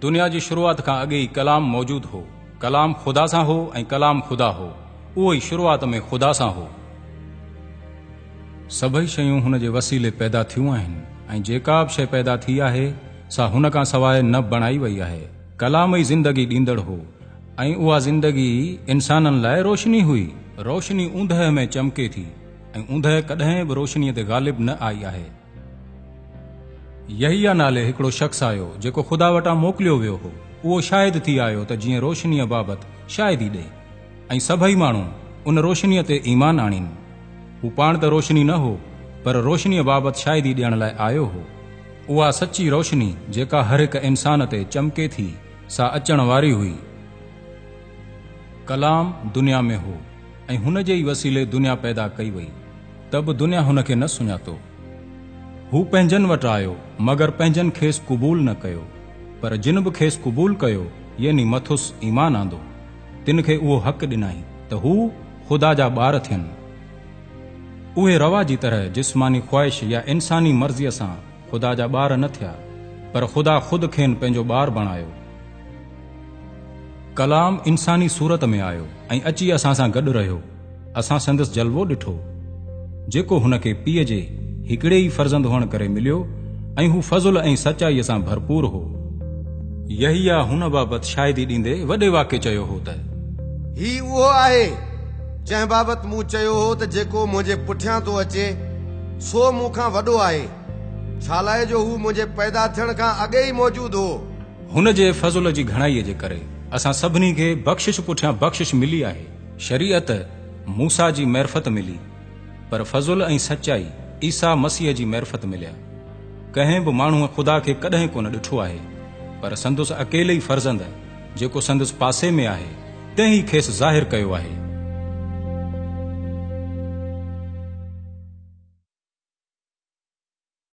दुनिया जी शुरूआत खां अॻे ई कलाम मौजूदु हो कलाम खुदा सां हो ऐं कलाम खुदा हो उहो ई शुरुआत में खु़दा सां हो सभई शयूं हुन जे वसीले पैदा थियूं आहिनि ऐं जेका बि शइ पैदा थी आहे सा हुन खां सवाइ न बणाई वई आहे कलाम ई ज़िंदगी ॾींदड़ हो ऐं उहा ज़िंदगी इंसाननि लाइ रोशनी हुई रोशनी उंदहि में चमके थी ऐं उंदहि कॾहिं बि रोशनीअ ते ग़ालिब न आई आहे यही या नाले हिकिड़ो शख़्स आयो जेको ख़ुदा वटां मोकिलियो वियो हो उहो शायदि थी आयो त जीअं रोशनीअ बाबति शायदि ई ॾे ऐं सभई माण्हू उन रोशनीअ ते ईमान आणिन हू पाण त रोशनी न हो पर रोशनीअ बाबति शायदि ॾियण लाइ आयो हो उहा सची रोशनी जेका हर हिकु इंसान ते चमके थी सा अचण वारी हुई कलाम दुनिया में हो ऐं हुन जे ई वसीले दुनिया पैदा कई वई त बि दुनिया हुन खे न सुञातो हू पंहिंजनि वटि आयो मगर पंहिंजनि खेसि क़बूल न कयो पर जिन बि खेसि क़बूल कयो यानी मथुस ईमान आंदो तिन खे उहो हक़ु ॾिनई त हू ख़ुदा जा ॿार थियनि उहे रवा जी तरह जिस्मानी ख़्वाहिश या इंसानी मर्ज़ीअ सां ख़ुदा जा ॿार न थिया पर ख़ुदा ख़ुदि खे पंहिंजो ॿारु बणायो कलाम इंसानी सूरत में आयो ऐं अची असां सां गॾु रहियो असां संदसि जलवो ॾिठो जेको हुन खे पीउ जे हिकिड़े ई फर्ज़ंद हुअण करे मिलियो ऐं हू फज़ुल ऐं सचाईअ सां भरपूर हो चयो हो हुन जे घणाईअ जे करे असां सभिनी खे बख़्शिश पुठियां बख़्शिश मिली आहे शरीयत मूसा जी मैरफत मिली पर फज़ुल ऐं सचाई ईसा मसीह की मैरफत मिलिया कंहिं भी माण्हूअ ख़ुदा के कदें को ॾिठो है पर संदसि अकेले ही फर्ज़ंद जो संदसि पासे में आहे तंहिं खेस जाहिर किया है